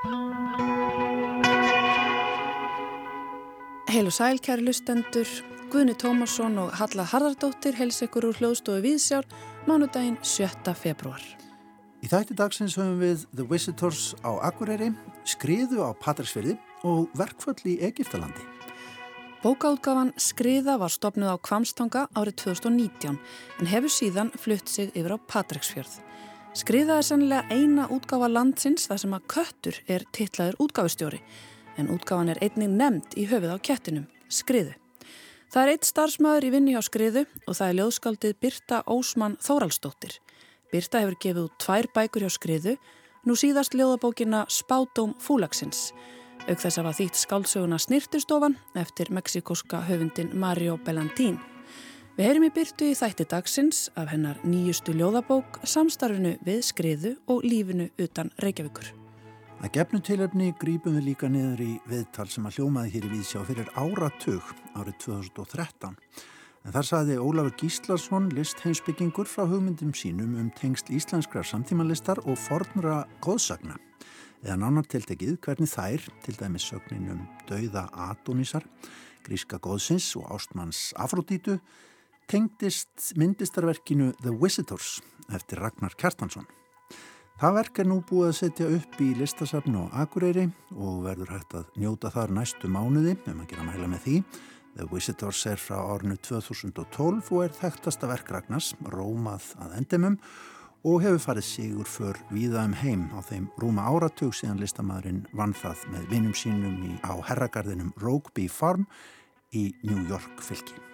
Heil og sæl, kæri lustendur, Guðni Tómasson og Halla Harðardóttir heils ykkur úr hljóðstofu Víðsjár, mánudaginn 7. februar. Í þætti dagsins höfum við The Visitors á Akureyri, skriðu á Patræksfjörði og verkföll í Egiptalandi. Bókaútgáfan Skriða var stopnuð á Kvamstanga árið 2019 en hefur síðan flutt sig yfir á Patræksfjörð. Skriða er sennilega eina útgáfa landsins þar sem að köttur er titlaður útgáfustjóri en útgáfan er einnig nefnd í höfuð á kettinum, skriðu. Það er eitt starfsmöður í vinni á skriðu og það er ljóðskaldið Birta Ósmann Þóraldsdóttir. Birta hefur gefið út tvær bækur hjá skriðu, nú síðast ljóðabókina Spátóm Fúlagsins, auk þess að var þýtt skáldsöguna Snirtistofan eftir meksikóska höfundin Mario Bellantín. Við heyrim í Byrtu í þætti dagsins af hennar nýjustu ljóðabók, samstarfinu við skriðu og lífinu utan Reykjavíkur. Að gefnu tilöfni grípum við líka niður í viðtal sem að hljómaði hér í Víðsjá fyrir áratug árið 2013. En þar saði Ólafur Gíslason list heimsbyggingur frá hugmyndum sínum um tengsl íslenskrar samtímanlistar og fornra góðsagna. Eða nánar tiltekið hvernig þær, til dæmis sögninum Dauða Adonísar, Gríska góðsins og Ástmanns Afrodítu, tengdist myndistarverkinu The Visitors eftir Ragnar Kjartansson. Það verk er nú búið að setja upp í listasafn og akureyri og verður hægt að njóta þar næstu mánuði, ef maður gera mæla með því. The Visitors er frá árnu 2012 og er þekktasta verk Ragnars, Rómað að endimum og hefur farið sigur för víða um heim á þeim rúma áratug síðan listamæðurinn vann það með vinum sínum í, á herragarðinum Rogeby Farm í New York fylki.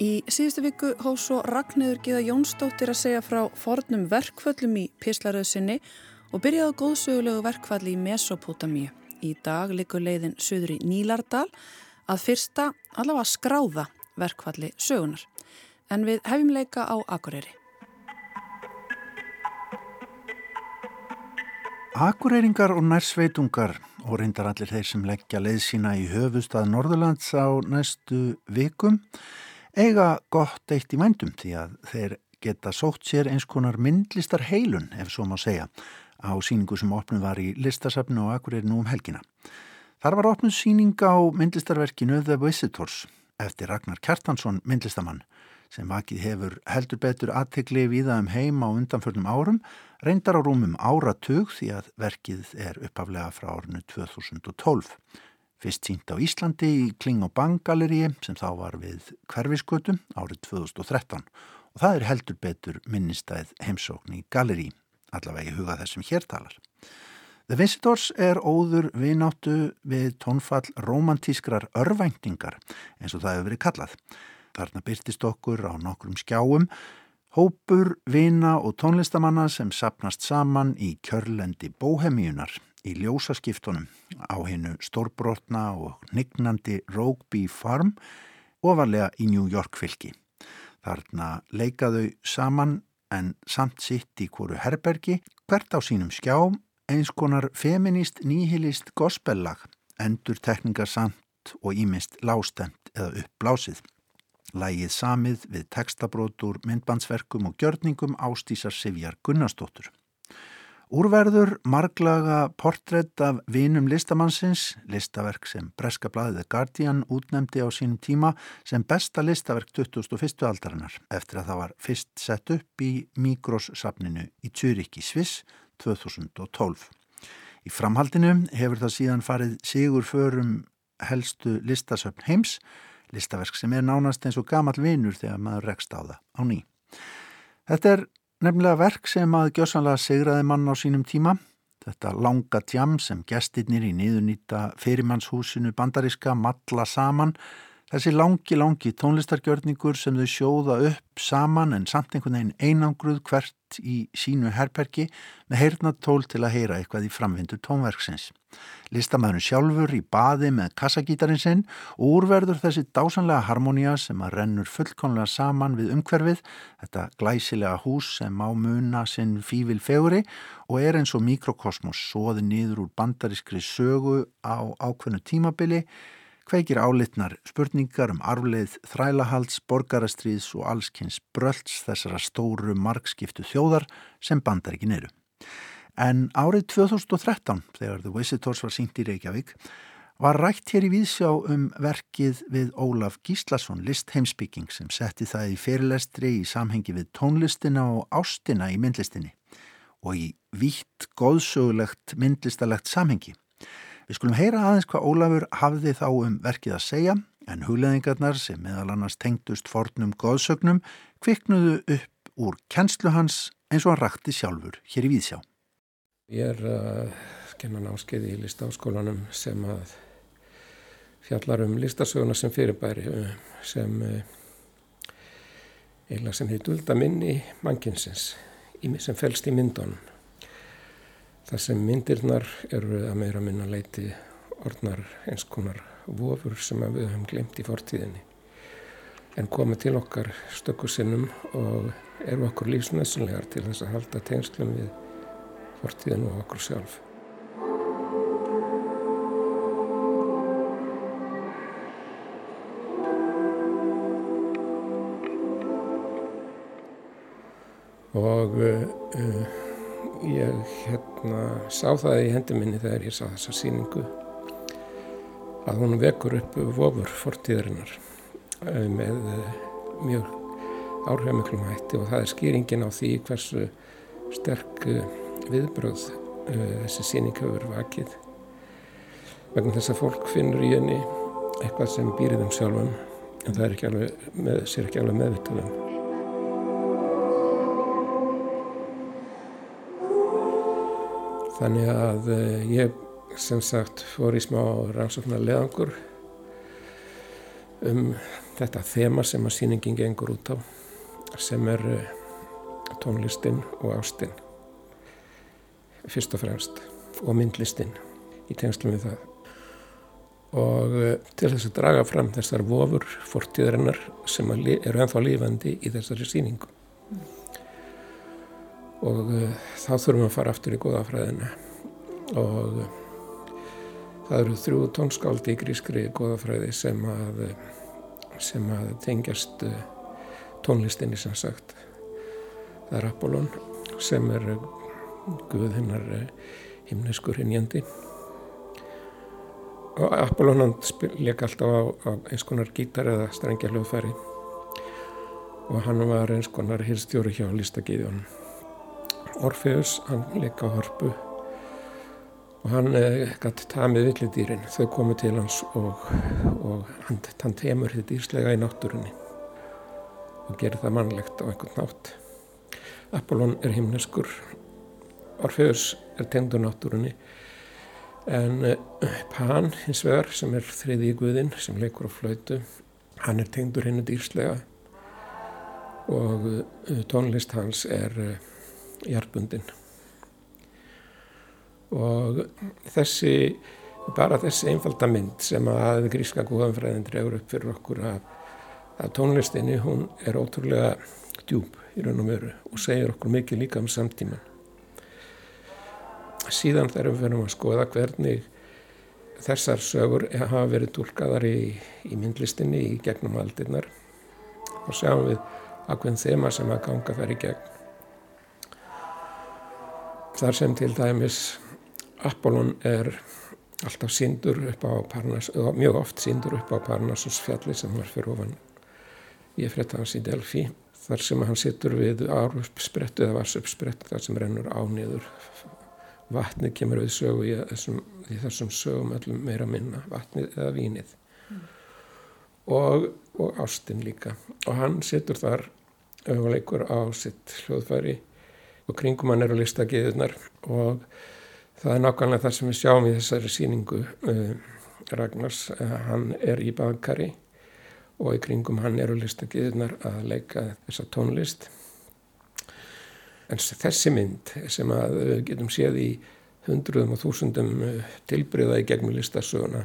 Í síðustu viku hóð svo Ragnhildur Gíða Jónsdóttir að segja frá fornum verkföllum í Píslaröðsynni og byrjaði góðsögulegu verkfalli í Mesopotamíu. Í dag likur leiðin söður í Nílardal að fyrsta allavega skráða verkfalli sögunar. En við hefum leika á Akureyri. Akureyringar og nærsveitungar og reyndar allir þeir sem leggja leið sína í höfustad Norðurlands á næstu vikum eiga gott eitt í vændum því að þeir geta sótt sér eins konar myndlistar heilun, ef svo má segja, á síningu sem opnum var í listasafnu og akkurir nú um helgina. Þar var opnum síning á myndlistarverkinu The Visitors eftir Ragnar Kjartansson myndlistamann sem vakið hefur heldur betur aðtegli viða um heim á undanförnum árum, reyndar á rúmum áratug því að verkið er uppaflega frá árinu 2012. Fyrst sínt á Íslandi í Kling og Bang galeríi sem þá var við hverfiskötum árið 2013 og það er heldur betur minnistæð heimsókn í galerí, allavega í huga þessum hértalar. The Visitors er óður vináttu við tónfall romantískrar örvæntingar eins og það hefur verið kallað. Þarna byrtist okkur á nokkrum skjáum hópur, vina og tónlistamanna sem sapnast saman í kjörlendi bóhemíunar í ljósaskiptunum á hennu stórbrotna og nignandi Rogeby Farm ofarlega í New York fylki. Þarna leikaðu saman en samt sitt í hverju herbergi, hvert á sínum skjám, eins konar feminist nýhilist gospellag, endur tekningar samt og ímist lástemt eða uppblásið. Lægið samið við textabrótur, myndbandsverkum og gjörningum ástísar Sivjar Gunnarsdóttur. Úrverður marglaga portrétt af vinum listamannsins, listaverk sem Breska blæðið Guardian útnemdi á sínum tíma sem besta listaverk 2001. aldarinnar eftir að það var fyrst sett upp í Migros-safninu í í Sviss 2012. Í framhaldinu hefur það síðan farið sigur förum helstu listasöfn heims, listaverk sem er nánast eins og gamal vinur þegar maður rekst á það á ný. Þetta er Nefnilega verk sem að gjósanlega segraði mann á sínum tíma, þetta langa tjam sem gestinnir í niðurnýta fyrirmannshúsinu bandariska matla saman, þessi langi, langi tónlistargjörningur sem þau sjóða upp saman en samt einhvern veginn einangruð hvert í sínu herrperki með heyrnatól til að heyra eitthvað í framvindu tónverksins. Listamæðurinn sjálfur í baði með kassagítarinn sinn og úrverður þessi dásanlega harmonía sem að rennur fullkonlega saman við umhverfið, þetta glæsilega hús sem á muna sinn fívil feguri og er eins og mikrokosmos soði nýður úr bandarískri sögu á ákveðnu tímabili, kveikir álitnar spurningar um arfleið þrælahalds, borgarastriðs og allskynns brölds þessara stóru markskiptu þjóðar sem bandaríkin eru. En árið 2013, þegar The Visitors var syngt í Reykjavík, var rætt hér í vísjá um verkið við Ólaf Gíslason, listheimsbygging sem setti það í fyrirlestri í samhengi við tónlistina og ástina í myndlistinni og í vítt, góðsögulegt, myndlistalegt samhengi. Við skulum heyra aðeins hvað Ólafur hafði þá um verkið að segja en hugleðingarnar sem meðal annars tengdust fornum góðsögnum kviknuðu upp úr kennslu hans eins og hann rakti sjálfur hér í vísjá. Ég er að uh, kenna námskeið í listáskólanum sem að fjallar um listasöguna sem fyrirbæri eh, sem eh, eiginlega sem heit Ulda minni mannkinsins sem fælst í myndunum. Það sem myndirnar eru að meira minna leiti orðnar eins konar vofur sem við höfum glemt í fortíðinni en koma til okkar stökku sinnum og eru okkur lífsnæssunlegar til þess að halda tengslum við fortíðinu og okkur sjálf. og uh, ég hérna sá það í hendi minni þegar ég sá þessa síningu að hún vekur upp vofur fortíðarinnar uh, með uh, mjög áhrifamiklum hætti. Og það er skýringin á því hversu sterk viðbröð þessi síning hefur vakið. Vegna þess að fólk finnur í henni eitthvað sem býrið um sjálfum en það er ekki alveg, með, sér ekki alveg meðvitaðum Þannig að eh, ég sem sagt fór í smá rannsóknar leðangur um þetta þema sem að síningin gengur út á sem er eh, tónlistin og ástinn fyrst og fremst og myndlistin í tengslum við það. Og eh, til þess að draga fram þessar vofur fortíðarinnar sem eru ennþá lífandi í þessari síningu og uh, þá þurfum við að fara aftur í góðafræðina og uh, það eru þrjú tónskáldi í grískri góðafræði sem að, sem að tengjast uh, tónlistinni sem sagt. Það er Apollon sem er guð hennar himneskur hinnjandi og Apollon hann leik alltaf á, á eins konar gítar eða strengja hljóðfæri og hann var eins konar hirstjóri hjá Lístagiðjónum Orfeus, hann leika á hörpu og hann eh, gæti tamið villidýrin. Þau komu til hans og, og hann, hann temur þetta dýrslega í náttúrunni og gerir það mannlegt á einhvern nátt. Apollon er himneskur, Orfeus er tengdur náttúrunni en eh, Pan hins vegar sem er þriði í guðinn sem leikur á flautu, hann er tengdur hennu dýrslega og eh, tónlist hans er hjartbundin og þessi bara þessi einfalda mynd sem að gríska góðanfræðin drefur upp fyrir okkur að, að tónlistinni hún er ótrúlega djúb í raun og veru og segir okkur mikið líka um samtíman síðan þegar við að skoða hvernig þessar sögur hafa verið tólkaðar í, í myndlistinni í gegnum aldirnar og sjáum við ákveðin þema sem að ganga þær í gegn þar sem til dæmis Apollon er alltaf síndur upp á Parnas, mjög oft síndur upp á Parnassus fjalli sem var fyrir ofan ég frétta hans í Delphi þar sem hann sittur við áruppsprettu eða varsuppsprettu þar sem rennur ániður vatnið kemur við sögu í þessum, í þessum sögum öllum meira minna vatnið eða vínið mm. og, og ástinn líka og hann sittur þar og leikur á sitt hljóðfæri og kringum hann eru listagiðunar og það er nákvæmlega það sem við sjáum í þessari síningu uh, Ragnars, uh, hann er í baðkari og í kringum hann eru listagiðunar að leika þessa tónlist. En þessi mynd sem að við uh, getum séð í hundruðum og þúsundum tilbriða í gegnum listasöguna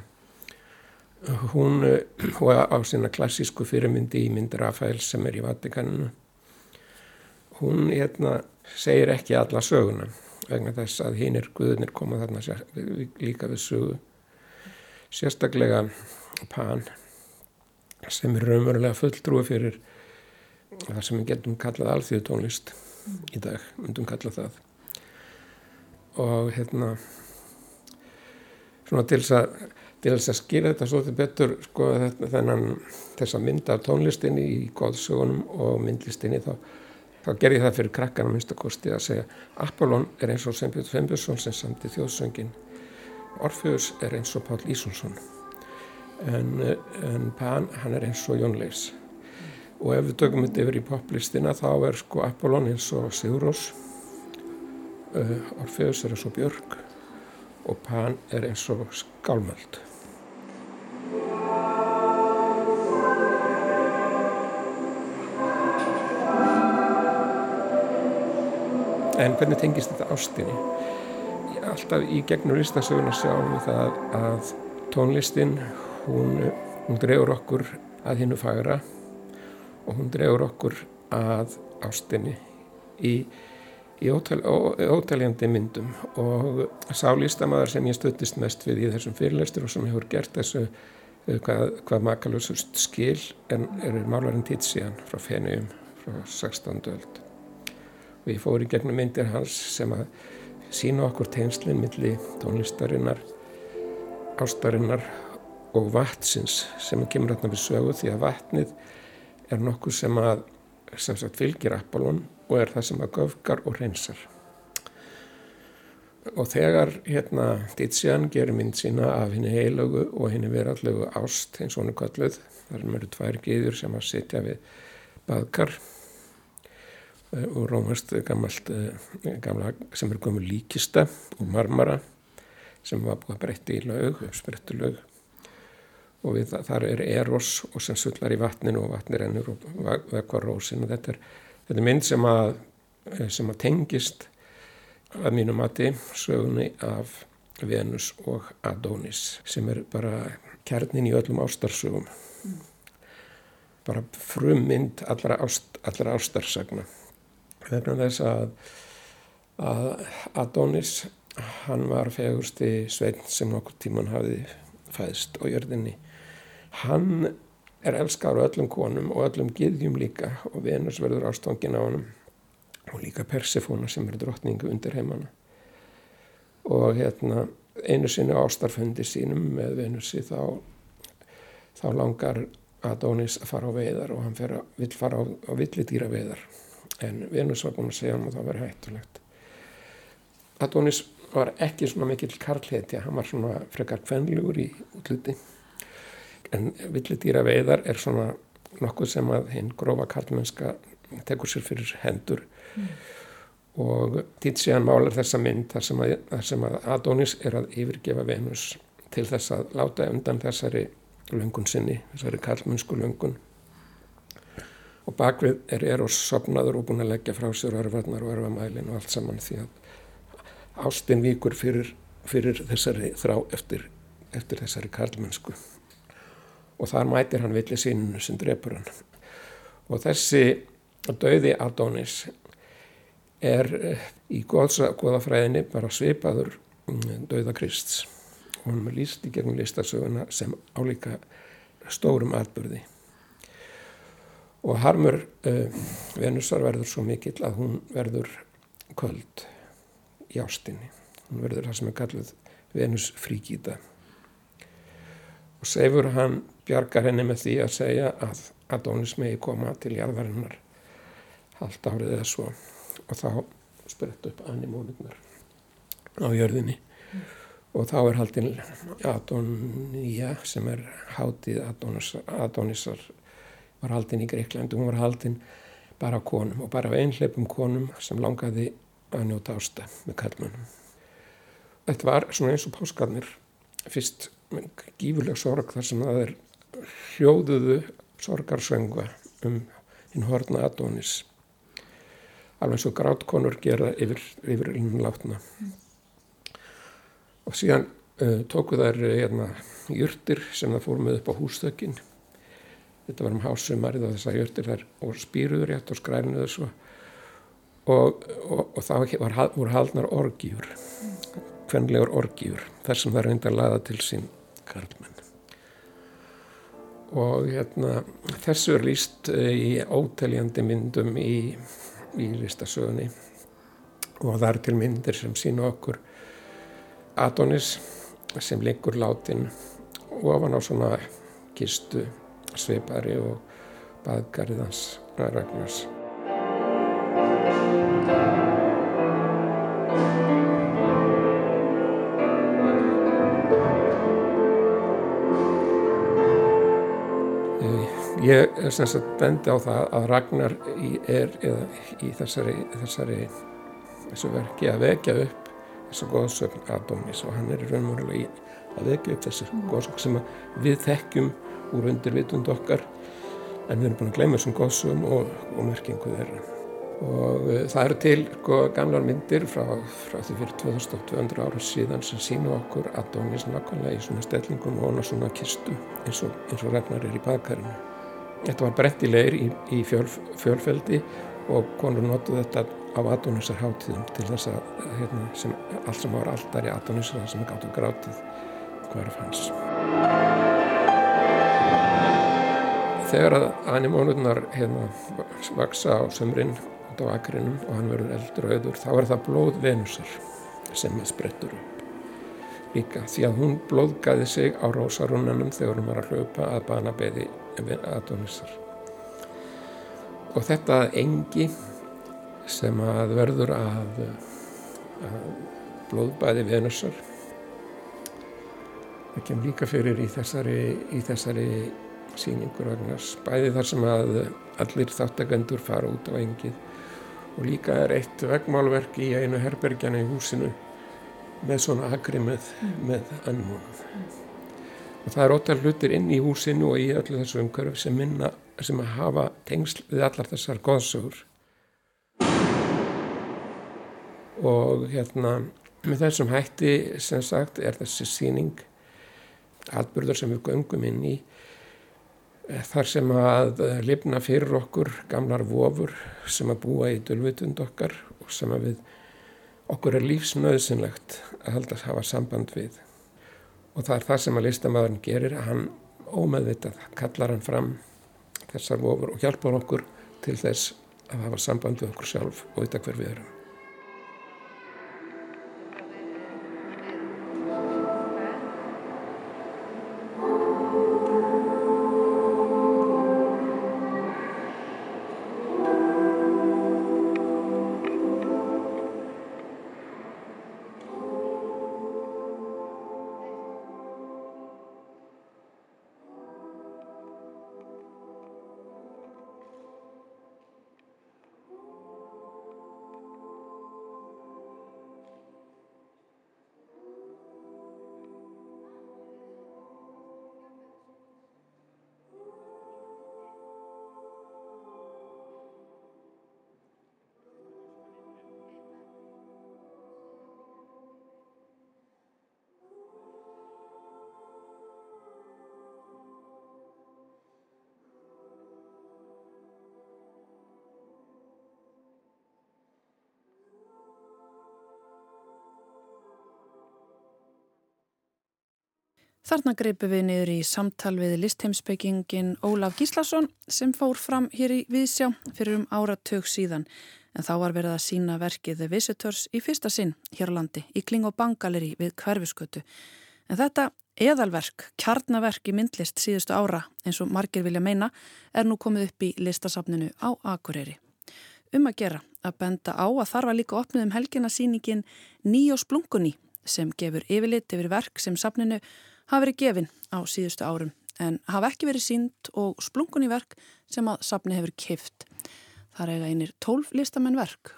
hún á sína klassísku fyrirmyndi í mynd Rafael sem er í Vatikaninu hún hérna segir ekki alla söguna vegna þess að hinn er guðunir koma þarna líka við sögu sérstaklega Pan sem er raunverulega fulltrúi fyrir það sem við getum kallað alþjóðtónlist mm. í dag, myndum kalla það og hérna svona til þess að til þess að skýra þetta svolítið betur sko þennan þess að mynda tónlistinni í góðsögunum og myndlistinni þá, þá ger ég það fyrir krakkana minnstakosti að segja Apollon er eins og Sembjörn Fembjörnsson sem samti þjóðsöngin Orfeus er eins og Pál Ísonsson en, en Pan hann er eins og Jón Leifs. Og ef við tökum þetta yfir í poplistina þá er sko Apollon eins og Sigurós uh, Orfeus er eins og Björg og Pan er eins og skálmöld En hvernig tengist þetta ástinni? Alltaf í gegnum listasöguna sjáum við það að tónlistin, hún, hún drefur okkur að hinnu fagra og hún drefur okkur að ástinni í, í ótaljandi myndum og sálístamæðar sem ég stuttist mest við í þessum fyrirlestur og sem hefur gert þessu hvað, hvað makalösust skil en eru málarinn Tizian frá Fennium frá 16. öld og ég fór í gegnum myndir hans sem að sína okkur tegnslinn millir tónlistarinnar, ástarinnar og vatsins sem kemur hérna við sögu því að vatnið er nokkuð sem að sem sagt fylgir Apollon og er það sem að göfgar og reynsar. Og þegar hérna Tizian gerir mynd sína af henni heilögu og henni verallegu ást eins og henni kalluð, þar eru tvær giður sem að sitja við baðkar Eh, og rómast gammalt, eh, gamla, sem er komið líkista og marmara sem var búið að breytta í laug, uppsprettu laug og við, þar er eros og sem sullar í vatninu og vatnir ennur og vekvar rósin. Og þetta er, þetta er mynd sem að, eh, sem að tengist að mínu mati sögunni af Venus og Adonis sem er bara kjarnin í öllum ástarsögum. Mm. bara frum mynd allra, ást, allra ástarsagna vegna þess að, að Adonis hann var fegursti sveitn sem nokkur tíman hafiði fæðst á jörðinni. Hann er elskar á öllum konum og öllum giðjum líka og Venus verður ástofngin á hann og líka Persefóna sem er drottningu undir heimana. Og hérna einu sinni ástarfundi sínum með Venusi þá þá langar Adonis að fara á veiðar og hann að, vil fara á, á villidýra veiðar en Venus var búin að segja hann að það veri hættulegt. Adonis var ekki svona mikill karlhetja hann var svona frekar kvenlugur í útluti en villitýra veiðar er svona nokkuð sem að hinn grófa karlmennska tekur sér fyrir hendur. Mm. og Tizian málar þessa mynd þar sem, að, þar sem að Adonis er að yfirgefa Venus til þess að láta undan þessari löngun sinni, þessari karlmennsku löngun og bakvið er Eros sopnaður og búin að leggja frá sér örfarnar og örfamælin og allt saman því að ástinn víkur fyrir, fyrir þessari þrá eftir, eftir þessari karlmennsku. Og þar mætir hann villi sínunu sem drefur hann. Og þessi döði Adonis er eh, í goðafræðinni bara svipaður mm, döða Krists. Og hann er líst í gegnum listasöguna sem álíka stórum atbyrði og harmur uh, Venusar verður svo mikill að hún verður köld í ástinni. Hún verður það sem er kallið Venus fríkýta og Seifur hann bjargar henni með því að segja að Adonis megi koma til jarðarinnar haldt árið eða svo. Og þá sprett upp animónirnar á jörðinni. Mm. og þá er haldinn Adonia sem er hátið Adonis, Adonisar var haldinn í Greiklandi, hún var haldinn bara á konum og bara á einhleipum konum sem langaði að njóta ásta með kallmannum. Þetta var svona eins og páskarnir fyrst gífurleg sorg þar sem það er hljóðuðu sorgarsönga um hinn horna Adonis alveg og grátkonur gera yfir, yfir innlátna mm. og síðan uh, tóku þær hérna, júrtir sem það fór með upp á hústökinn þetta var um hásumarið og þessar jörtir þar og spýruður rétt og skrænuður svo. Og, og, og þá var, voru haldnar orgjur hvernlegur orgjur þar sem það reyndi að laða til sín karlmenn. Og hérna þessu er líst eh, í óteljandi myndum í, í listasögunni. Og það eru til myndir sem sína okkur Adonis sem liggur látin ofan á svona kistu sveipari og baðgarðans Ragnars. Ég er sem sagt bendi á það að Ragnar í, er eða í þessari, þessari þessu verki að vekja upp þessu góðsögn Adonis og hann er í raunverulega að vekja upp þessu mm. góðsögn sem við þekkjum úr undirvitund okkar en við erum búin að gleyma þessum góðsögum og, og merkingu þeirra og uh, það eru til sko, gamlar myndir frá, frá því fyrir 2200 ára síðan sem sína okkur Adonis nakkanlega í svona stellingum og svona kistu eins og, eins og Ragnar er í baðkarinu Þetta var brettilegir í, í fjöl, fjölfeldi og konur notuð þetta á Adonisar hátíðum til þess að hérna, sem, allt sem var alltaf í Adonisar sem gátt og grátið hverf hans. Þegar að animónurnar hérna, vaksa á sömrinn út á akrinum og hann verður eldur og auður þá er það blóð Venusar sem sprettur upp. Líka því að hún blóðgæði sig á rósarúnanum þegar hún var að hlaupa að bana beði Adonisar. Og þetta engi sem að verður að, að blóðbæði Venusar það kemur líka fyrir í þessari, í þessari síningur Agnars bæði þar sem að allir þáttakendur fara út á engið. Og líka er eitt vegmálverk í einu herbergjana í húsinu með svona agri með, með animónum mm. og það er ótal hlutir inn í húsinu og í öllu þessu umhverf sem minna sem að hafa tengsl við allar þessar goðsögur. Og hérna með þessum hætti sem sagt er þessi síning atbyrður sem við göngum inn í þar sem að lifna fyrir okkur gamlar vofur sem að búa í dölvutund okkar og sem að við okkur er lífsnöðsynlegt að halda að hafa samband við. Og það er það sem að listamæðurinn gerir að hann ómeðvitað kallar hann fram þessar vofur og hjálpar okkur til þess að hafa samband við okkur sjálf og vita hver við erum Þarna greipu við niður í samtal við listheimsbyggingin Ólaf Gíslason sem fór fram hér í Viðsjá fyrir um áratug síðan en þá var verið að sína verkið The Visitors í fyrsta sinn hér á landi í Kling og Bangaleri við hverfiskötu. En þetta eðalverk, kjarnaverk í myndlist síðustu ára eins og margir vilja meina er nú komið upp í listasafninu á Akureyri. Um að gera að benda á að þarf að líka opnið um helgina síningin Nýjós Blungunni sem gefur yfirlit yfir verk sem safninu hafa verið gefin á síðustu árum en hafa ekki verið sínd og splungun í verk sem að safni hefur kift. Það er eiga einir tólf listamenn verk.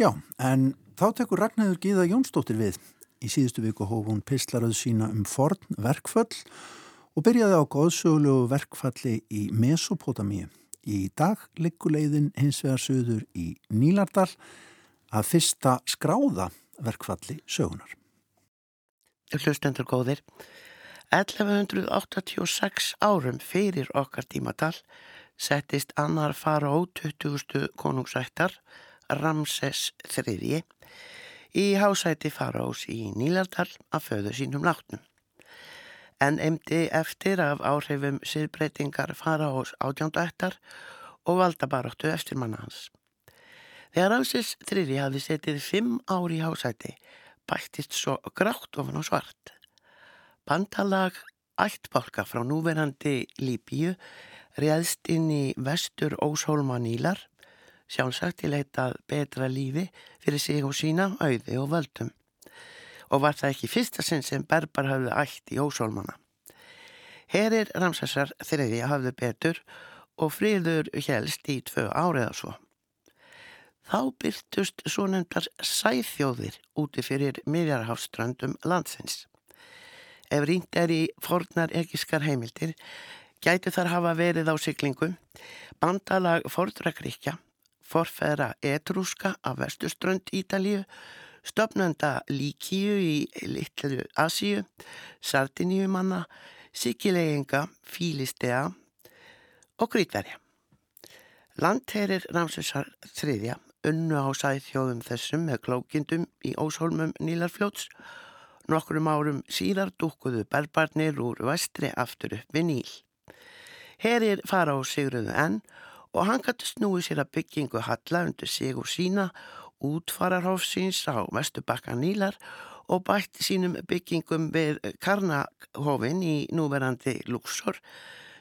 Já, en þá tekur Ragnæður Gíða Jónsdóttir við. Í síðustu viku hóf hún pislaruð sína um forn verkföll og byrjaði á góðsögulegu verkfalli í Mesopotamíu. Í dag ligguleiðin hins vegar söður í Nílardal að fyrsta skráða verkfalli sögunar hlustendur góðir, 1186 árum fyrir okkar tímatal settist annar fara á 20. konungsættar Ramses III í hásæti faraós í Nílardal af föðu sínum látnum. En emdi eftir af áhrifum sýrbreytingar faraós átjándættar og valdabaráttu eftir manna hans. Þegar Ramses III hafði setið fimm ári í hásæti bættist svo grátt ofan á svart. Bandalag ættbálka frá núverandi Líbíu réðst inn í vestur Óshólma Nílar, sjálfsagt til eitað betra lífi fyrir sig og sína, auði og völdum. Og var það ekki fyrsta sinn sem berbar hafði ætt í Óshólmana. Herir Ramsessar þriði hafði betur og friður helst í tvö áriða svo. Þá byrtust svo nefndar sæþjóðir úti fyrir miðjarhafströndum landsins. Ef rínt er í fornar egiskar heimildir, gætu þar hafa verið á syklingum bandalag Fordrakríkja, forfæra Etrúska af vestuströnd Ítalíu, stopnanda Líkíu í Littlu Asíu, Sardiníumanna, Sikileginga, Fílistea og Grítverja. Landherrir Ramsessar III unnu á sæðþjóðum þessum með klókindum í óshólmum Nílarfljóts Nokkrum árum síðar dúkuðu berbarnir úr vestri aftur upp við Níl. Herir fara á sigruðu enn og hann gæti snúið sér að byggingu halla undir sig og sína útfararhófsins á vestubakka Nílar og bætti sínum byggingum við Karnahófin í núverandi Luxor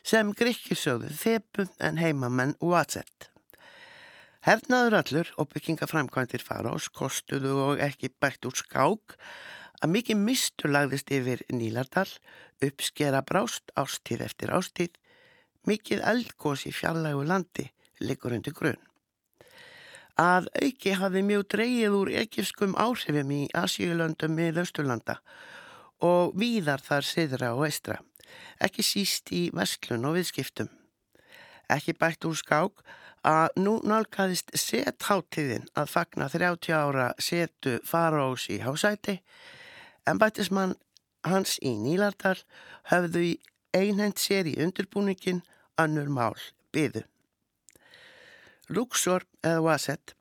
sem gríkisögðu Þepu en heimamenn Uazet. Hernaður allur og byggingaframkvæmtir fara ás kostuðu og ekki bætt úr skák að mikið mistur lagðist yfir Nílardal, uppskera brást ástíð eftir ástíð, mikið eldgós í fjarlægu landi liggur undir grunn. Að auki hafi mjög dreyið úr ekifskum áhrifum í Asíulöndum með Östurlanda og víðar þar siðra og eistra, ekki síst í vestlun og viðskiptum. Ekki bætt úr skák að nú nálgæðist setháttiðin að fagna 30 ára setu farós í hásæti Embættismann hans í Nílardal höfðu í einhend sér í undirbúningin önnur mál byðu. Luxor eða Waset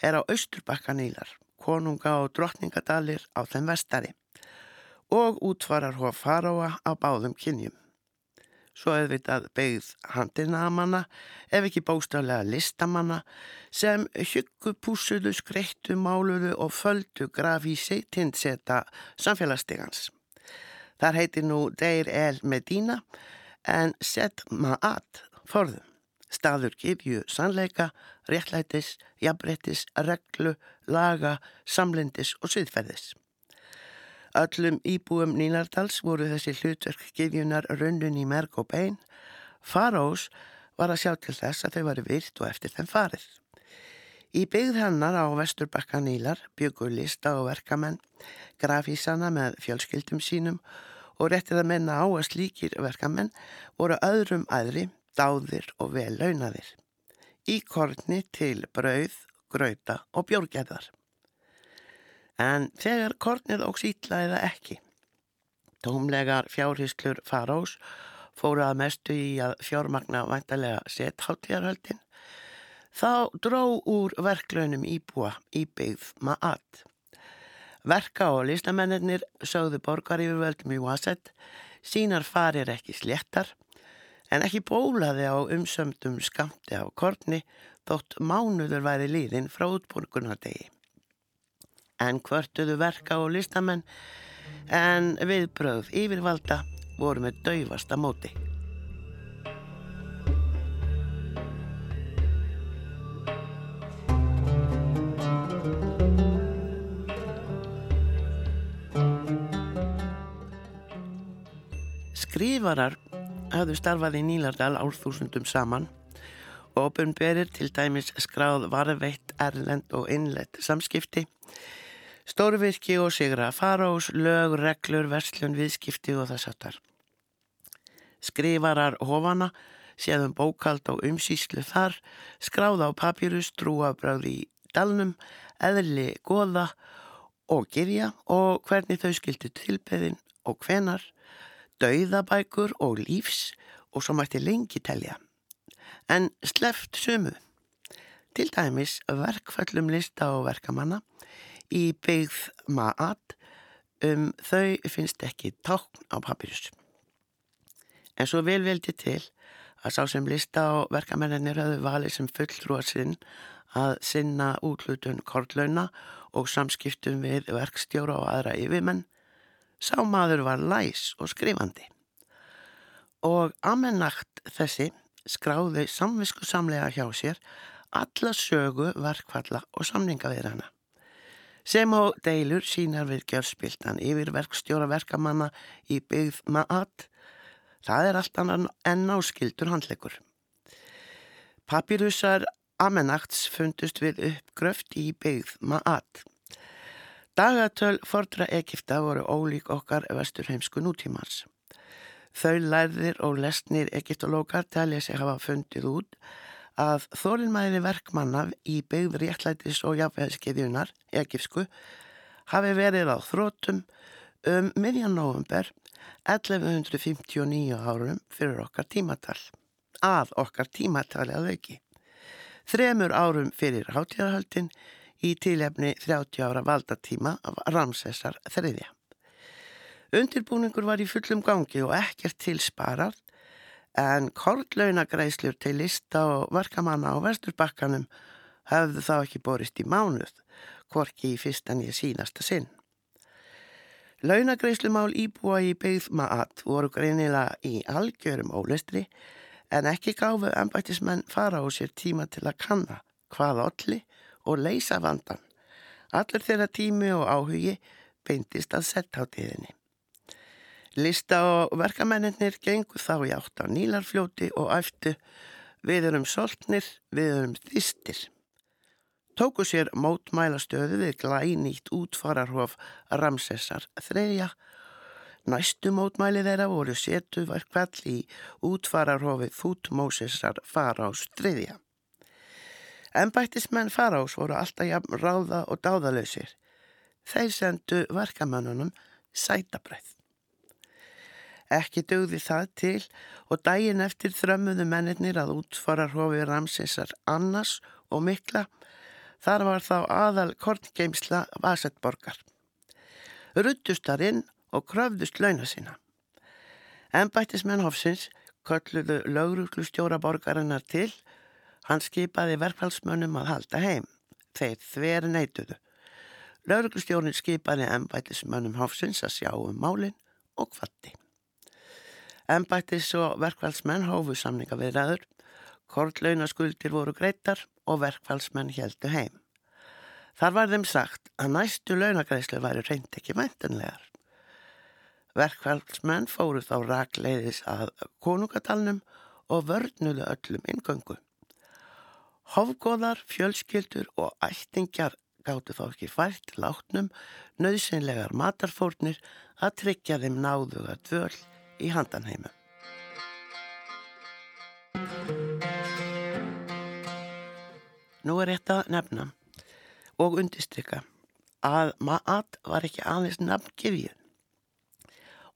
er á austurbakka Nílar, konunga og drottningadalir á þeim vestari og útvarar hóf faráa á báðum kynjum. Svo auðvitað beigð handinamanna ef ekki bóstaflega listamanna sem hyggu púsuðu, skreittu, máluðu og földu grafísi tindseta samfélagsstegans. Þar heitir nú Deir El Medina en Set Ma'at forðum. Staður gifju sannleika, réttlætis, jafnbrettis, reglu, laga, samlindis og sviðferðis. Öllum íbúum Nínardals voru þessi hlutverk gefjunar röndun í merk og bein. Farós var að sjá til þess að þau varu virt og eftir þeim farið. Í byggð hennar á vesturbakka Nílar byggur lista og verkamenn, grafísana með fjölskyldum sínum og réttið að menna á að slíkir verkamenn voru öðrum aðri, dáðir og vel launaðir. Í korni til brauð, grauta og bjórgeðar. En þegar kornið ógs ítla eða ekki, tómlegar fjárhyslur farós fóru að mestu í að fjármagna vantarlega setháttíðarhöldin, þá dró úr verklaunum íbúa í byggð maat. Verka og listamennir sögðu borgarífurvöldum í Wasset, sínar farir ekki sléttar, en ekki bólaði á umsömdum skamti á korni þótt mánuður væri líðin frá útborgunardegi en hvörtuðu verka og listamenn. En viðbröð yfirvalda voru með dauðvasta móti. Skrifarar hafðu starfað í Nílardal árþúsundum saman. Og opunberir til dæmis skráð varveitt, erlend og innlegt samskipti Stórvirki og sigra, farós, lög, reglur, verslun, viðskipti og þess aftar. Skrifarar hofana, séðum bókald og umsýslu þar, skráða á papírus, trúabráði í dalnum, eðli, goða og gerja og hvernig þau skildi tilbeðin og hvenar, dauðabækur og lífs og svo mætti lengi telja. En sleft sumu. Til dæmis verkfællum lista og verkamanna í byggð maat um þau finnst ekki tákn á papirus. En svo vel veldi til að sá sem lista á verkamennir höfðu valið sem fulltrúa sinn að sinna útlutun kortlauna og samskiptum við verkstjóra og aðra yfirmenn, sá maður var læs og skrifandi. Og amennagt þessi skráði samvisku samlega hjá sér alla sögu, verkfalla og samninga við hana. Sem á deilur sínar við gjörspiltan yfir verkstjóra verkamanna í byggð maat, það er allt annan enn áskildur handlegur. Papirusar amennagts fundust við uppgröft í byggð maat. Dagatöl fordra Egipta voru ólík okkar vesturheimsku nútímans. Þau lærðir og lesnir Egiptolókar telja sig hafa fundið út að þólinnmæði verkmanna í byggð réttlætis og jafnveðskeiðjunar, Egipsku, hafi verið á þrótum um miðjan november 1159 árum fyrir okkar tímatal, að okkar tímatali að auki. Þremur árum fyrir hátíðarhaldin í tilefni 30 ára valdatíma af Ramsesar þriðja. Undirbúningur var í fullum gangi og ekkert tilsparað en kortlaunagreislur til lista og verkamanna á vesturbakkanum höfðu þá ekki borist í mánuð, hvorki í fyrstan ég sínasta sinn. Launagreislumál íbúa í byggð maat voru greinilega í algjörum ólestri en ekki gáfu ennbættismenn fara á sér tíma til að kanna hvað olli og leysa vandan. Allur þeirra tími og áhugi beintist að settháttíðinni. Lista og verkamennir gengur þá í átt á Nílarfljóti og æftu við erum soltnir, við erum þýstir. Tóku sér mótmælastöðu við glænýtt útfararhof Ramsessar þreja. Næstu mótmæli þeirra voru setu verkvall í útfararhofi Þútmósessar farás þriðja. Embættismenn farás voru alltaf jafn ráða og dáðalösir. Þeir sendu verkamennunum sætabræð. Ekki dögði það til og daginn eftir þrömmuðu mennirnir að útfara hrófi Ramsesar Annars og Mikla. Þar var þá aðal korngeimsla Vasetborgar. Ruttust þar inn og kröfðust launa sína. Embættismenn Hofsins kölluðu laugruglu stjóra borgarinnar til. Hann skipaði verkfallsmönnum að halda heim. Þeir þver neituðu. Lauruglustjórnin skipaði embættismönnum Hofsins að sjá um málinn og kvatti. Embættis og verkfallsmenn hófu samninga við ræður, kortlaunaskuldir voru greittar og verkfallsmenn heldu heim. Þar var þeim sagt að næstu launagreislu væri reynd ekki væntanlegar. Verkfallsmenn fóru þá rakleiðis að konungadalnum og vörnuðu öllum ingöngu. Hofgóðar, fjölskyldur og ættingjar gáttu þá ekki fært látnum nöðsynlegar matarfórnir að tryggja þeim náðuga dvöl í handanheimu. Nú er þetta nefna og undistrykka að maat var ekki aðeins nafngifjun.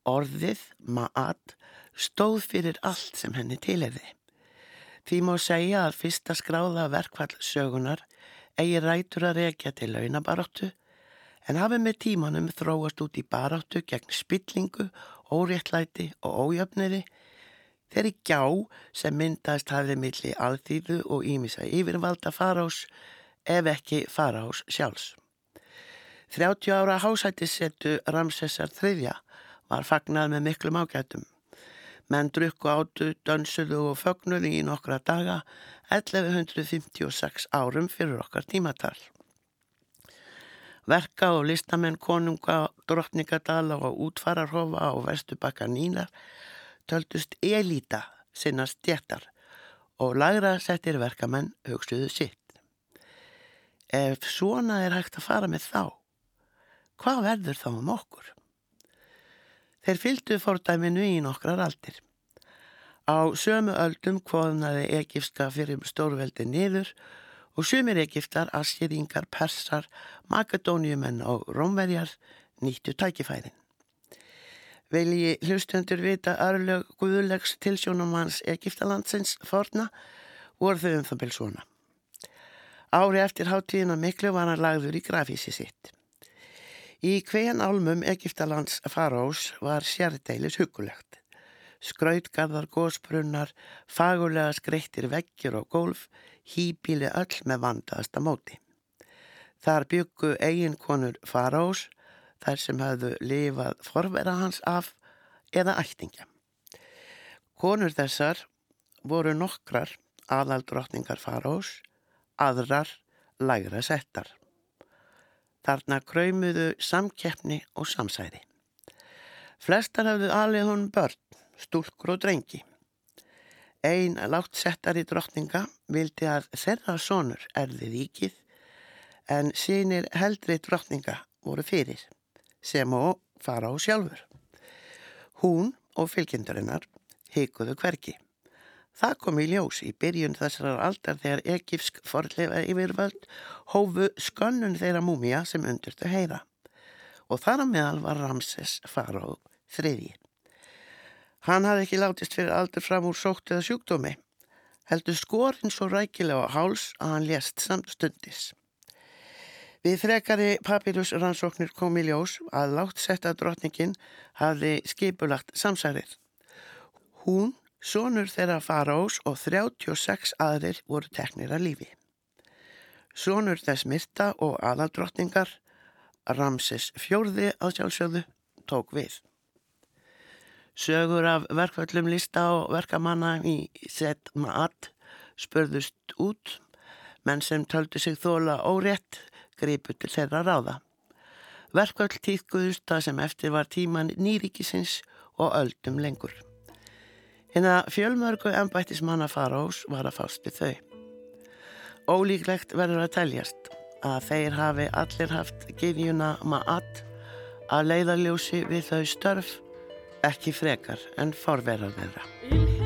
Orðið maat stóð fyrir allt sem henni tilhefði. Því má segja að fyrsta skráða verkvall sögunar eigi rætur að rekja til launabaróttu en hafi með tímanum þróast út í baráttu gegn spillingu óréttlæti og ójöfniði þeirri gjá sem myndast hafið milli alþýðu og ímisa yfirvalda farás ef ekki farás sjálfs. 30 ára hásættissettu Ramsessar III var fagnað með miklum ágætum. Menn drukku átu, dönsuðu og fögnuðu í nokkra daga 1156 árum fyrir okkar tímatal. Verka og listamenn konunga, drottningadala og útfararhofa og vestubakka nýnar töldust elita sinna stjættar og lagra settir verkamenn hugstuðu sitt. Ef svona er hægt að fara með þá, hvað verður þá um okkur? Þeir fylgdu fordæminu í nokkrar aldir. Á sömu öldum kvoðnaði Egipska fyrir stórveldi niður og sumir Egiptar, Asjeringar, Persar, Makedóniumenn og Rómverjar nýttu tækifærin. Velji hlustendur vita örlög guðulegs tilsjónumanns Egiptalandsins forna voru þau um það byrj svona. Ári eftir háttíðina miklu var hann lagður í grafísi sitt. Í hvejan álmum Egiptalands farós var sérdeilis hugulegt. Skrautgarðar, gósbrunnar, fagulega skreittir veggjur og gólf, hýbíli öll með vandaðasta móti. Þar byggu eiginkonur farós, þær sem hafðu lifað forvera hans af eða ættingja. Konur þessar voru nokkrar aðaldrottningar farós, aðrar lægra settar. Þarna kræmuðu samkeppni og samsæri. Flestar hafðu alveg hún börn, stúlkur og drengi. Einn látt settar í drottninga vildi að þeirra sonur erði ríkið en sínir heldri drottninga voru fyrir sem og fara á sjálfur. Hún og fylgjendurinnar heikuðu hverki. Það kom í ljós í byrjun þessar aldar þegar Egipsk forleifa yfirvöld hófu skönnun þeirra múmia sem undurtu heyra og þar að meðal var Ramses Faró þriðji. Hann hafði ekki látist fyrir aldur fram úr sótt eða sjúkdómi, heldur skorinn svo rækilega á háls að hann lést samstundis. Við frekari papirus rannsóknir kom í ljós að látt setta drotningin hafði skipulagt samsærið. Hún Sónur þeirra faraós og 36 aðrir voru teknir að lífi. Sónur þess myrta og aðaldrottningar, Ramses fjórði að sjálfsögðu, tók við. Sögur af verkvöldum lista og verkamanna í Zed Maat spörðust út, menn sem töldu sig þóla órétt gripu til þeirra ráða. Verkvöld tíðkuðust það sem eftir var tíman nýríkisins og öldum lengur. Hina fjölmörgu ennbættismanna farós var að fást við þau. Ólíklegt verður að teljast að þeir hafi allir haft gefjuna maat að leiðarljósi við þau störf ekki frekar en forverðar þeirra.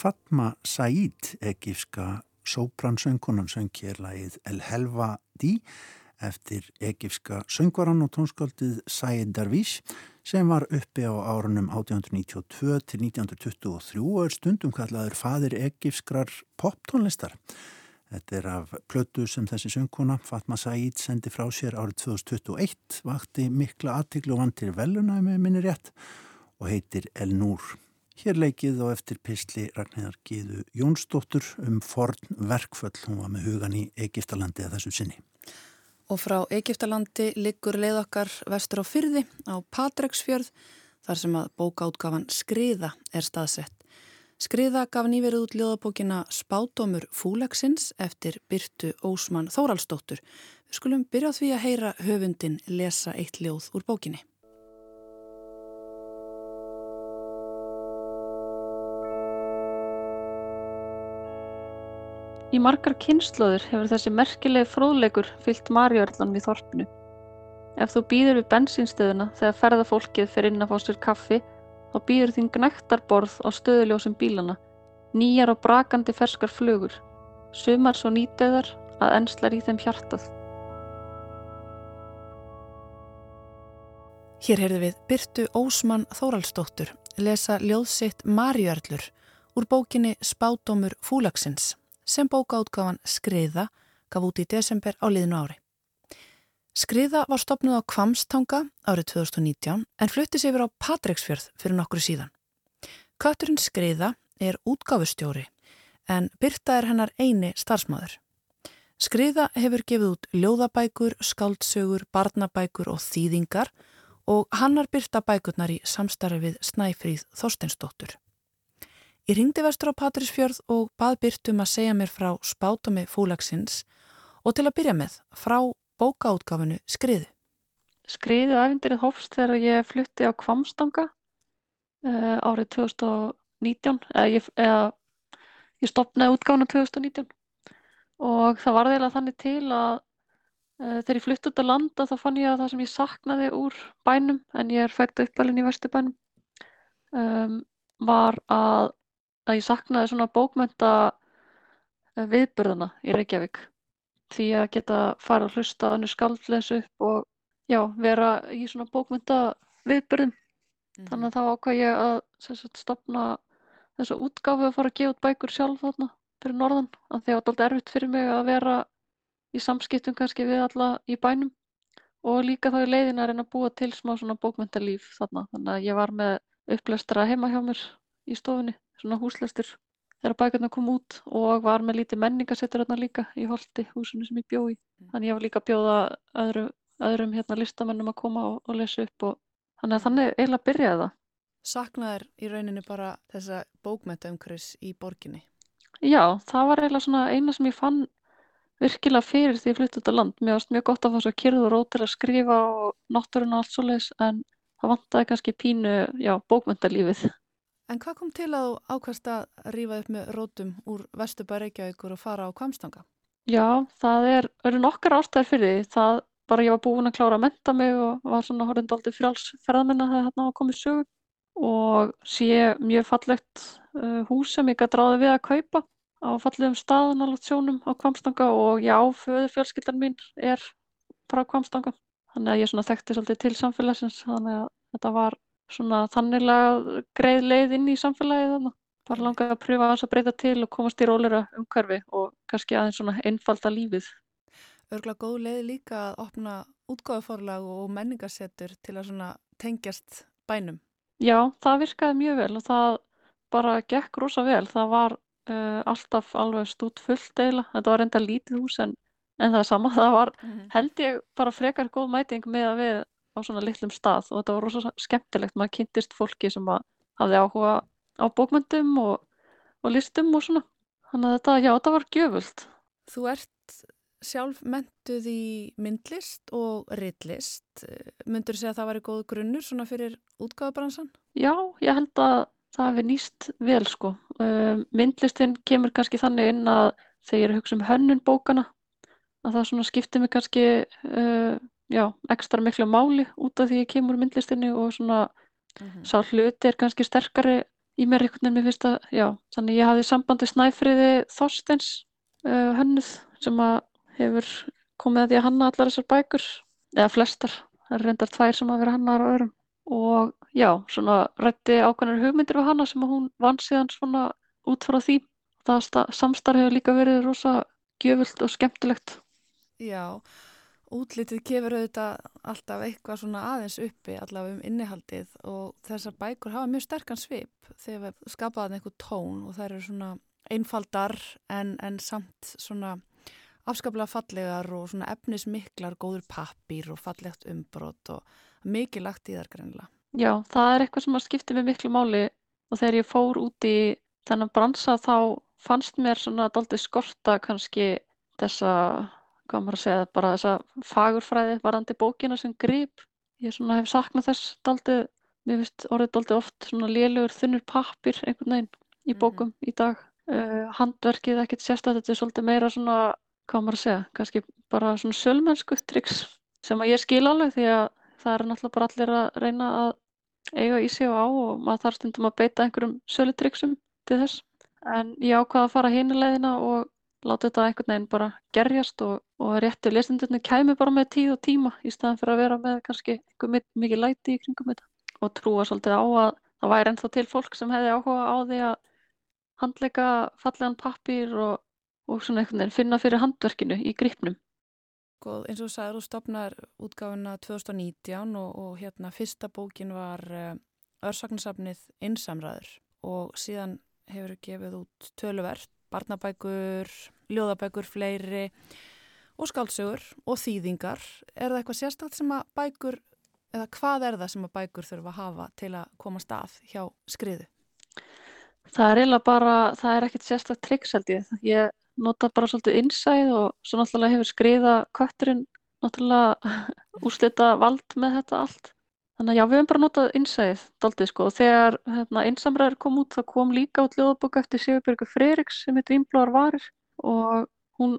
Fatma Said, egífska sóbransöngunan söng hér lagið El Helva Di eftir egífska söngvaran og tónskaldið Said Darvish sem var uppi á árunum 1892 til 1923 og er stundum kallaður fadir egífskrar poptónlistar. Þetta er af plötu sem þessi söngkona Fatma Said sendi frá sér árið 2021, vakti mikla aðtiklu og vantir veluna með minni rétt og heitir El Núr. Hér leikið og eftir písli Ragnhildar Gíðu Jónsdóttur um forn verkföll, hún var með hugan í Egiptalandi að þessu sinni. Og frá Egiptalandi liggur leið okkar vestur á fyrði á Patreksfjörð þar sem að bókaútgafan Skriða er staðsett. Skriða gaf nýverið út ljóðabókina Spátumur Fúleksins eftir Byrtu Ósmann Þóraldsdóttur. Við skulum byrja á því að heyra höfundin lesa eitt ljóð úr bókinni. Í margar kynnslóður hefur þessi merkilegi fróðleikur fyllt marjörlan við þorpnu. Ef þú býður við bensínstöðuna þegar ferðafólkið fer inn að fá sér kaffi þá býður þín gnægtarborð á stöðuljósum bílana, nýjar og brakandi ferskar flugur, sumar svo nýtöðar að enslar í þeim hjartað. Hér heyrðu við Byrtu Ósmann Þóraldsdóttur lesa ljóðsitt Marjörlur úr bókinni Spátumur Fúlagsins sem bókaútgáfan Skriða gaf út í desember á liðinu ári. Skriða var stopnuð á Kvamstanga árið 2019 en fluttist yfir á Patreksfjörð fyrir nokkru síðan. Kötturinn Skriða er útgáfustjóri en Birta er hennar eini starfsmæður. Skriða hefur gefið út ljóðabækur, skáldsögur, barnabækur og þýðingar og hannar Birta bækurnar í samstarfi við Snæfríð Þorsteinsdóttur. Ég ringdi vestur á Patreksfjörð og bað Birtum að segja mér frá spátami fúlagsins og til að byrja með frá bókaútgáfinu Skriðu. Skriðu æfindirinn hófst þegar ég flutti á Kvamstanga uh, árið 2019 eða ég, ég stopnaði útgáfinu 2019 og það var eiginlega þannig til að uh, þegar ég flutti út á landa þá fann ég að það sem ég saknaði úr bænum en ég er fætt uppalinn í Vesturbænum um, var að, að ég saknaði svona bókmynda eh, viðbörðana í Reykjavík því að geta fara að hlusta annir skaldleis upp og já, vera í svona bókmynda viðbyrðum. Mm. Þannig að þá ákvað ég að sagt, stopna þessa útgáfu að fara að gefa út bækur sjálf þarna fyrir norðan. Þannig að það var alltaf erfitt fyrir mig að vera í samskiptum kannski við alla í bænum og líka þá í leiðin að reyna að búa til smá svona bókmyndalíf þarna. Þannig að ég var með upplestra heima hjá mér í stofunni, svona húslestur þegar bækurna kom út og var með lítið menningasettur hérna líka í Holti, húsinu sem ég bjóði. Mm. Þannig ég var líka að bjóða öðru, öðrum hérna listamennum að koma og, og lesa upp og þannig að þannig eiginlega byrjaði það. Saknaður í rauninni bara þessa bókmyndaumkris í borginni? Já, það var eiginlega svona eina sem ég fann virkilega fyrir því ég flutti út á land. Mér varst mjög gott að fá svo kyrð og rót til að skrifa og nátturinn og allt svo leiðis en það vantaði kannski pínu, já, bókmyndalífið. En hvað kom til að þú ákvæmst að rýfa upp með rótum úr Vesturbæri Reykjavíkur og fara á Kvamstanga? Já, það er, eru nokkar ástæðir fyrir því. Það bara ég var búin að klára að menta mig og var svona horfandi aldrei frálsferðamenn að það hérna var komið sögum og sé mjög fallegt uh, hús sem ég gæti ráði við að kaupa á fallegum staðan alveg sjónum á Kvamstanga og já, föðu fjölskyldan mín er frá Kvamstanga. Þannig að ég svona þekkti svolítið til samfélagsins þannig að þetta var svona þanniglega greið leið inn í samfélagið þannig. Bara langaði að pröfa að breyta til og komast í rólera umhverfi og kannski aðeins svona einfalda lífið. Örgla góð leið líka að opna útgáðuforlag og menningarsettur til að svona tengjast bænum. Já, það virkaði mjög vel og það bara gekk rosa vel. Það var uh, alltaf alveg stút fullt eila. Þetta var enda lítið hús en, en það er sama. Það var mm -hmm. held ég bara frekar góð mæting með að við á svona litlum stað og þetta var rosalega skemmtilegt. Maður kynntist fólki sem hafði áhuga á bókmyndum og, og listum og svona. Þannig að þetta, já, þetta var gjöfult. Þú ert sjálf mentuð í myndlist og ritlist. Myndur þú segja að það væri góð grunnur svona fyrir útgáðabransan? Já, ég held að það hefði nýst vel sko. Myndlistin kemur kannski þannig inn að þegar ég er að hugsa um hönnun bókana að það svona skiptir mig kannski uh, já, ekstra miklu máli út af því ég kemur myndlistinni og svona mm -hmm. sá hluti er kannski sterkari í mér einhvern veginn, mér finnst að, já, þannig ég hafði sambandi Snæfriði Þorsteins uh, hönnuð sem að hefur komið að því að hanna allar þessar bækur, eða flestar, það er reyndar tvær sem að vera hannar á öðrum og já, svona rætti ákveðnar hugmyndir við hanna sem að hún vann síðan svona út frá því. Það samstarf hefur líka verið rosa gjöfult og skemmtilegt. Já, útlitið kefur auðvitað alltaf eitthvað svona aðeins uppi allavega um innihaldið og þessar bækur hafa mjög sterkan svip þegar við skapaðum einhver tón og það eru svona einfaldar en, en samt svona afskaplega fallegar og svona efnismiklar, góður pappir og fallegt umbrot og mikið lagt í þar greinlega. Já, það er eitthvað sem að skipti mig miklu máli og þegar ég fór út í þennan bransa þá fannst mér svona doldið skorta kannski þessa hvað maður að segja, bara þessa fagurfræði varandi bókina sem grip. Ég svona hef saknað þess daldið, mér finnst orðið daldið oft svona lélugur þunnur pappir einhvern veginn í mhm. bókum mm -hmm. í dag. Uh, handverkið ekkert sérstaklega, þetta er svolítið meira svona, hvað maður að segja, kannski bara svona sölmennsku triks sem að ég skil alveg því að það er náttúrulega bara allir að reyna að eiga í sig og á og maður þarf stundum að beita einhverjum sölutriksum til þess. En ég ákvaða að fara hinulegðina og láta þetta einhvern veginn bara gerjast og, og réttu lesendurni kæmi bara með tíð og tíma í staðan fyrir að vera með kannski mikið læti í kringum þetta og trúa svolítið á að það væri ennþá til fólk sem hefði áhuga á því að handleika fallegan pappir og, og svona einhvern veginn finna fyrir handverkinu í gripnum. Góð, eins og þú sagður, þú stopnar útgáfuna 2019 og, og hérna fyrsta bókin var uh, Örsaknarsafnið Insamræður og síðan hefur gefið út töluvert barnabækur, ljóðabækur, fleiri og skáldsögur og þýðingar. Er það eitthvað sérstakt sem að bækur, eða hvað er það sem að bækur þurfa að hafa til að koma stað hjá skriðu? Það er eiginlega bara, það er ekkert sérstakt ég. Ég nota bara svolítið innsæð og svo náttúrulega hefur skriða kötturinn náttúrulega úslita vald með þetta allt. Þannig að já, við hefum bara notað innsæðið daldið sko. Og þegar hérna, einsamræður kom út þá kom líka út ljóðbók eftir Sigurbjörgu Freiriks sem heit Vínblóðar varir. Og hún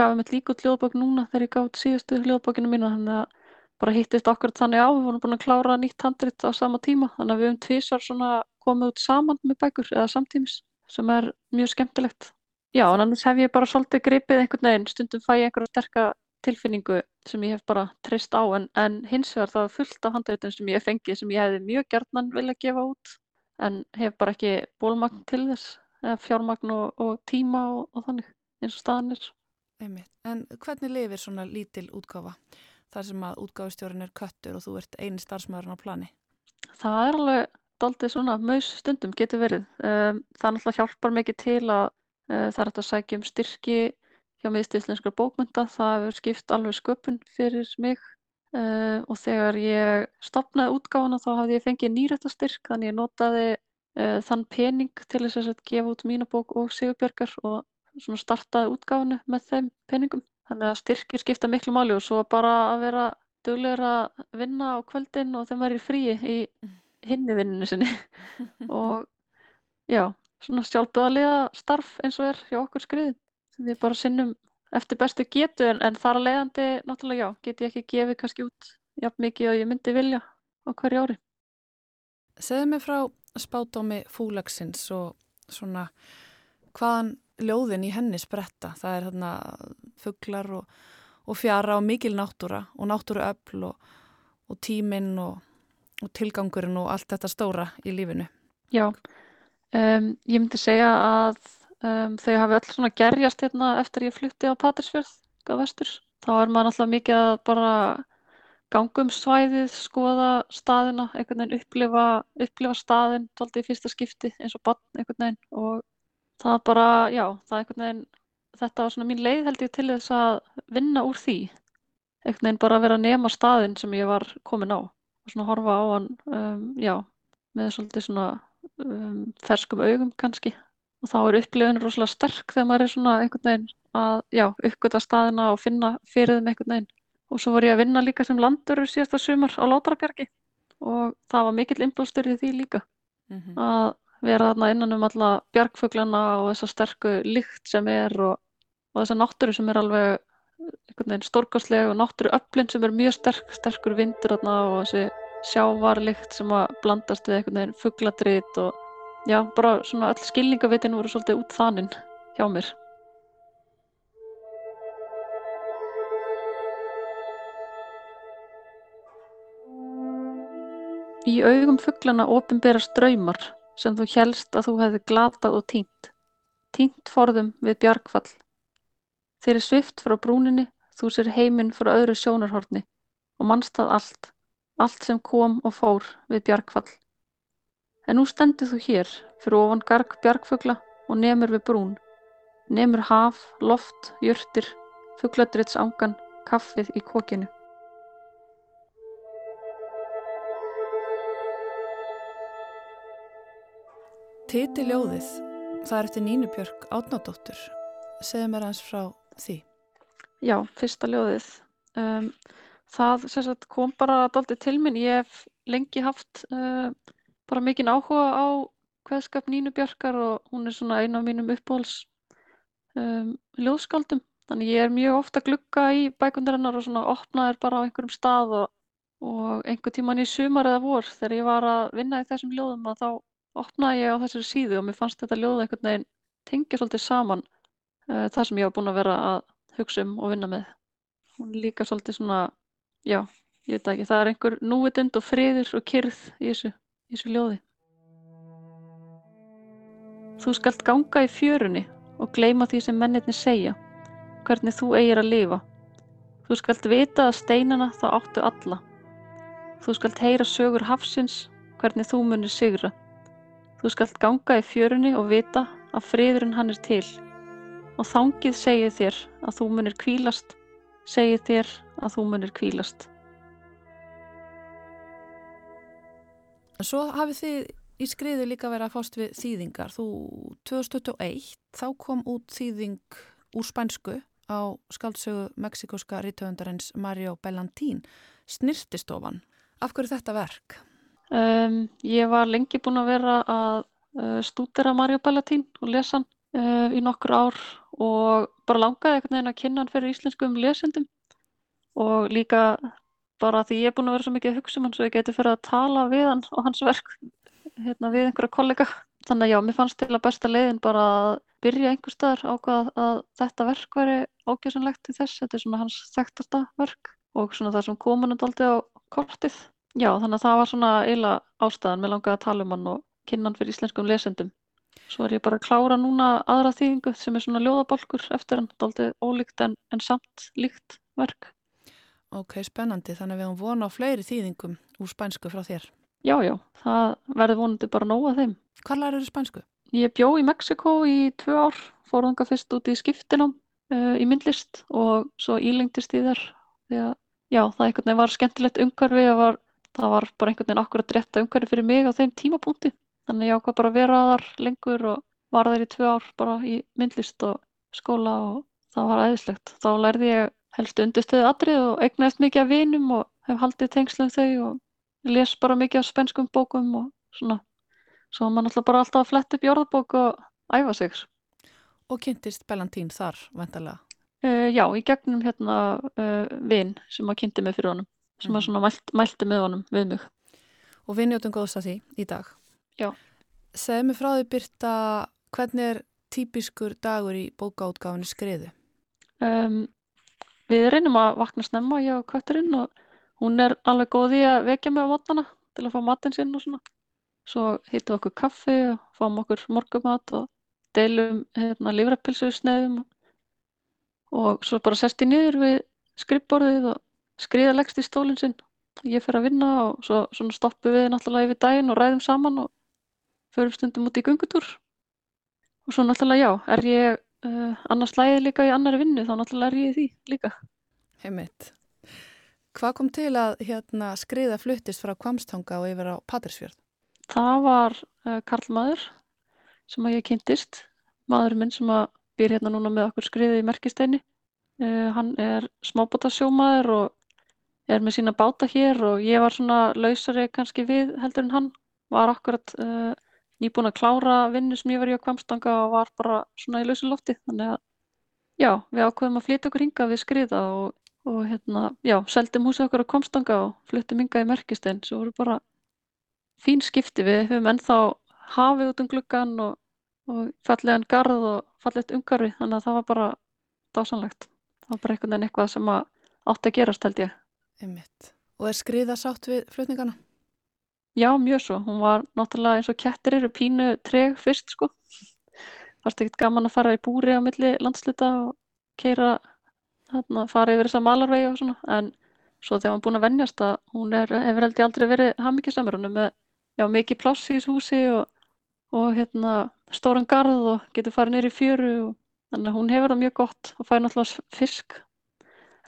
gaf mér líka út ljóðbók núna þegar ég gaf út síðustu ljóðbókinu mína. Þannig að bara hittist okkur þannig á, við vorum búin að klára nýtt handrit á sama tíma. Þannig að við hefum tvísar svona komið út saman með bækur eða samtímis sem er mjög skemmtilegt. Já, en annars hef ég bara svolítið gripið einhvern veginn, stundum fæ ég einhverja sterka tilfinningu sem ég hef bara treyst á en, en hins vegar það er fullt af handreitum sem ég hef fengið sem ég hefði mjög gertnan vilja gefa út en hef bara ekki bólmagn til þess eða fjármagn og, og tíma og, og þannig eins og staðanir. En hvernig lifir svona lítil útgáfa þar sem að útgáfustjórin er köttur og þú ert eini starfsmæðurinn á plani? Það er alveg doldið svona maus stundum getur verið. Um, það náttúrulega hjálpar mikið til að uh, það er að sækja um styrki hjá miðst íslenskar bókmynda. Það hefur skipt alveg sköpun fyrir mig uh, og þegar ég stopnaði útgáfana þá hafði ég fengið nýrættastyrk þannig ég notaði uh, þann pening til þess að gefa út mína bók og Sigurbjörgar og startaði útgáfanu með þeim peningum. Þannig að styrkir skipta miklu máli og svo bara að vera duglegur að vinna á kvöldin og þeim væri fríi í hinni vinninu sinni og já, svona sjálfböðaliða starf eins og er hjá okkur skriðin við bara sinnum eftir bestu getu en, en þar leiðandi náttúrulega já, get ég ekki gefið kannski út jafn mikið og ég myndi vilja á hverju ári. Segðu mig frá spátómi fúlagsins og svona hvaðan ljóðin í henni spretta. Það er þarna fugglar og, og fjara og mikil náttúra og náttúru öll og, og tíminn og, og tilgangurinn og allt þetta stóra í lífinu. Já, um, ég myndi segja að Um, þau hafi öll svona gerjast hérna eftir ég flutti á Patrísfjörð á vestur. Þá er maður alltaf mikið að bara ganga um svæðið, skoða staðina, einhvern veginn upplifa, upplifa staðin tóltið í fyrsta skipti eins og bann einhvern veginn og það bara, já, það er einhvern veginn, þetta var svona mín leið held ég til þess að vinna úr því. Einhvern veginn bara að vera að nema staðin sem ég var komin á og svona horfa á hann, um, já, með svolítið svona um, ferskum augum kannski og þá er upplifun rosalega sterk þegar maður er svona einhvern veginn að, já, uppgöta staðina og finna fyrir þeim einhvern veginn. Og svo var ég að vinna líka sem landurur síðasta sumar á Látrabjargi og það var mikill innblástur í því líka. Mm -hmm. Að vera þarna innan um alla bjargfuglana og þessa sterku lykt sem er og, og þessa náttúru sem er alveg einhvern veginn stórkastlega og náttúru öflin sem er mjög sterk, sterkur vindur þarna og þessi sjávarlykt sem að blandast við einhvern veginn fuggladrít og já, bara svona öll skilningavitin voru svolítið út þaninn hjá mér. Í augum fugglana opinberast draumar sem þú hélst að þú hefði glatað og tínt. Tínt forðum við bjargfall. Þeir er svift frá brúninni, þú sér heiminn frá öðru sjónarhorni og mannst það allt, allt sem kom og fór við bjargfall. En nú stendur þú hér, fyrir ofan garg bjargfugla og nemur við brún. Nemur haf, loft, jurtir, fugladrits angan, kaffið í kokinu. Titi ljóðið, það er eftir Nínu Björk Átnádóttur. Segð mér hans frá því. Já, fyrsta ljóðið. Um, það sagt, kom bara doldið til minn. Ég hef lengi haft uh, bara mikinn áhuga á hveðskap Nínu Björkar og hún er svona einu af mínum uppbóls um, ljóðskaldum. Þannig ég er mjög ofta að glugga í bækundarinnar og svona opnaðir bara á einhverjum stað og, og einhver tíman í sumar eða vor þegar ég var að vinna í þessum ljóðum að þá opnaði ég á þessari síðu og mér fannst þetta ljóð einhvern veginn tengja svolítið saman uh, það sem ég var búin að vera að hugsa um og vinna með. Hún líka svolítið svona, já, ég veit ekki, það er einhver núvitind og friður og kyrð í þessu, í þessu ljóði. Þú skalt ganga í fjörunni og gleima því sem mennirni segja, hvernig þú eigir að lifa. Þú skalt vita að steinana þá áttu alla. Þú skalt heyra sögur hafsins, hvernig þú munir sigra. Þú skalt ganga í fjörunni og vita að friðurinn hann er til. Og þangið segið þér að þú munir kvílast, segið þér að þú munir kvílast. En svo hafið þið í skriðu líka verið að fást við þýðingar. Þú 2021 þá kom út þýðing úr spænsku á skaldsögu meksikóska rítöfundarins Mario Bellantín, Snirtistofan. Af hverju þetta verk? Um, ég var lengi búin að vera að uh, stúdera Mario Bellantín og lesa hann uh, í nokkur ár og bara langaði einhvern veginn að kynna hann fyrir íslenskum lesendum og líka bara því ég er búin að vera svo mikið að hugsa um hann svo ég geti fyrir að tala við hann og hans verk hérna, við einhverja kollega. Þannig að já, mér fannst til að besta leiðin bara að byrja einhver staðar ákvað að þetta verk veri ágjössanlegt til þess. Þetta er svona hans þekktasta verk og svona það sem komunum daldi á kortið. Já, þannig að það var svona eiginlega ástæðan. Mér langaði að tala um hann og kynna hann fyrir íslenskum lesendum. Svo er ég bara að klára núna aðra þýðingu sem er svona ljóðabolkur eftir hann. Daldi ólíkt en, en samt líkt verk. Ok, spennandi. Þannig að við höfum vona á fleiri þýðingum úr spænsku frá þér. Já, já, það verður vonandi bara nóg að þeim. Hvað lærir þú spænsku? Ég bjó í Mexiko í tvö ár, fór þanga fyrst út í skiptinám uh, í myndlist og svo ílengtist í þar. Því að, já, það einhvern veginn var skemmtilegt umhverfi, var, það var bara einhvern veginn akkurat rétta umhverfi fyrir mig á þeim tímapunkti. Þannig ég ákvað bara að vera þar lengur og var þar í tvö ár bara í myndlist og skóla og það var aðeinslegt. Þá lærði ég helst undirstöðu atrið og eignaðist mikið af vinum og hef haldið tengslum þau og les bara mikið af spenskum bókum og svona svo maður náttúrulega bara alltaf að fletta upp í orðabók og æfa sig Og kynntist Bellantín þar, vendalega? Uh, já, í gegnum hérna uh, vinn sem að kynnti mig fyrir honum sem að mhm. svona mælt, mælti með honum við mig Og við njóttum góðs að því í dag Já Segð mér frá því Byrta hvernig er típiskur dagur í bókaútgáfinu skriðu? Um, við reynum að vakna snemma ég og kvöturinn og hún er alveg góð í að vekja mig á mótnana til að fá matinn sinn og svona. Svo hittum við okkur kaffi og fáum okkur morgumat og deilum hérna, lífrapilsu sneiðum og svo bara sest ég niður við skrippborðið og skriða leggst í stólinn sinn. Ég fer að vinna og svo stoppum við náttúrulega yfir daginn og ræðum saman og förum stundum út í gungutúr. Og svo náttúrulega já, er ég uh, annars lægið líka í annari vinnu þá náttúrulega er ég í því líka. Heimitt. Hvað kom til að hérna, skriða fluttist frá Kvamstanga og yfir á Patrísfjörð? Það var uh, Karl Maður sem að ég kynntist. Maður minn sem að býr hérna núna með okkur skriði í Merkisteini. Uh, hann er smábátasjómaður og er með sína báta hér og ég var svona lausari kannski við heldur en hann. Var akkurat uh, nýbúin að klára vinnu sem ég var í á Kvamstanga og var bara svona í lausi lofti. Þannig að já, við ákveðum að flytja okkur hinga við skriða og og hérna, já, seldum húsið okkur á komstanga og fluttum ynga í merkistein svo voru bara fín skipti við höfum ennþá hafið út um gluggan og, og fallegan garð og fallegt umgarfi þannig að það var bara dásanlegt það var bara einhvern veginn eitthvað sem átti að gerast held ég Einmitt. Og er skriða sátt við flutningana? Já, mjög svo. Hún var náttúrulega eins og kettir eru pínu treg fyrst sko. Varst ekkert gaman að fara í búri á milli landsluta og keira þarna, fara yfir þessa malarvegi og svona en svo þegar hún búin að vennjast að hún er, hefur held ég aldrei verið hafmyggjusamur hún er með já, mikið pláss í þessu húsi og, og hérna stóran garð og getur farið neyri fjöru og þannig að hún hefur það mjög gott og fær náttúrulega fisk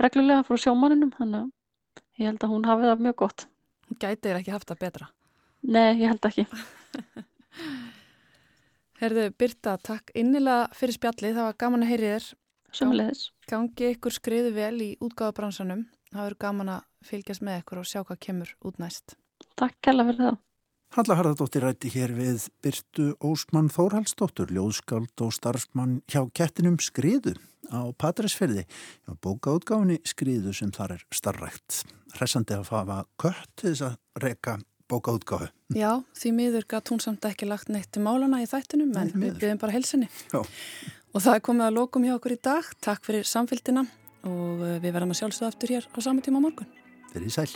reglulega frá sjómaninum þannig að ég held að hún hafi það mjög gott gæti þér ekki haft það betra. Nei, ég held ekki. Herðu, Birta, takk innilega fyrir spjallið. Það var gaman að heyri þér. Sumulegis. Gangi ykkur skriðu vel í útgáðabransanum. Það verður gaman að fylgjast með ykkur og sjá hvað kemur út næst. Takk kella fyrir það. Halla Harðardóttir rætti hér við Byrtu Ósmann Þórhalsdóttur, ljóðskald og starfsmann hjá kettinum Skriðu á Patræsferði hjá bókaútgáfinni Skriðu sem þar er starrækt. Hressandi að fafa kött til þess að reyka bókaútgáfi. Já, því miður gæt hún samt ekki lagt neitt til málana í þættinum en við byrjum bara helsinni. Já. Og það er komið að lokum hjá okkur í dag. Takk fyrir samfélgina og við verðum að sjálfsögða aftur hér á sama tíma á morgun. Í sæl.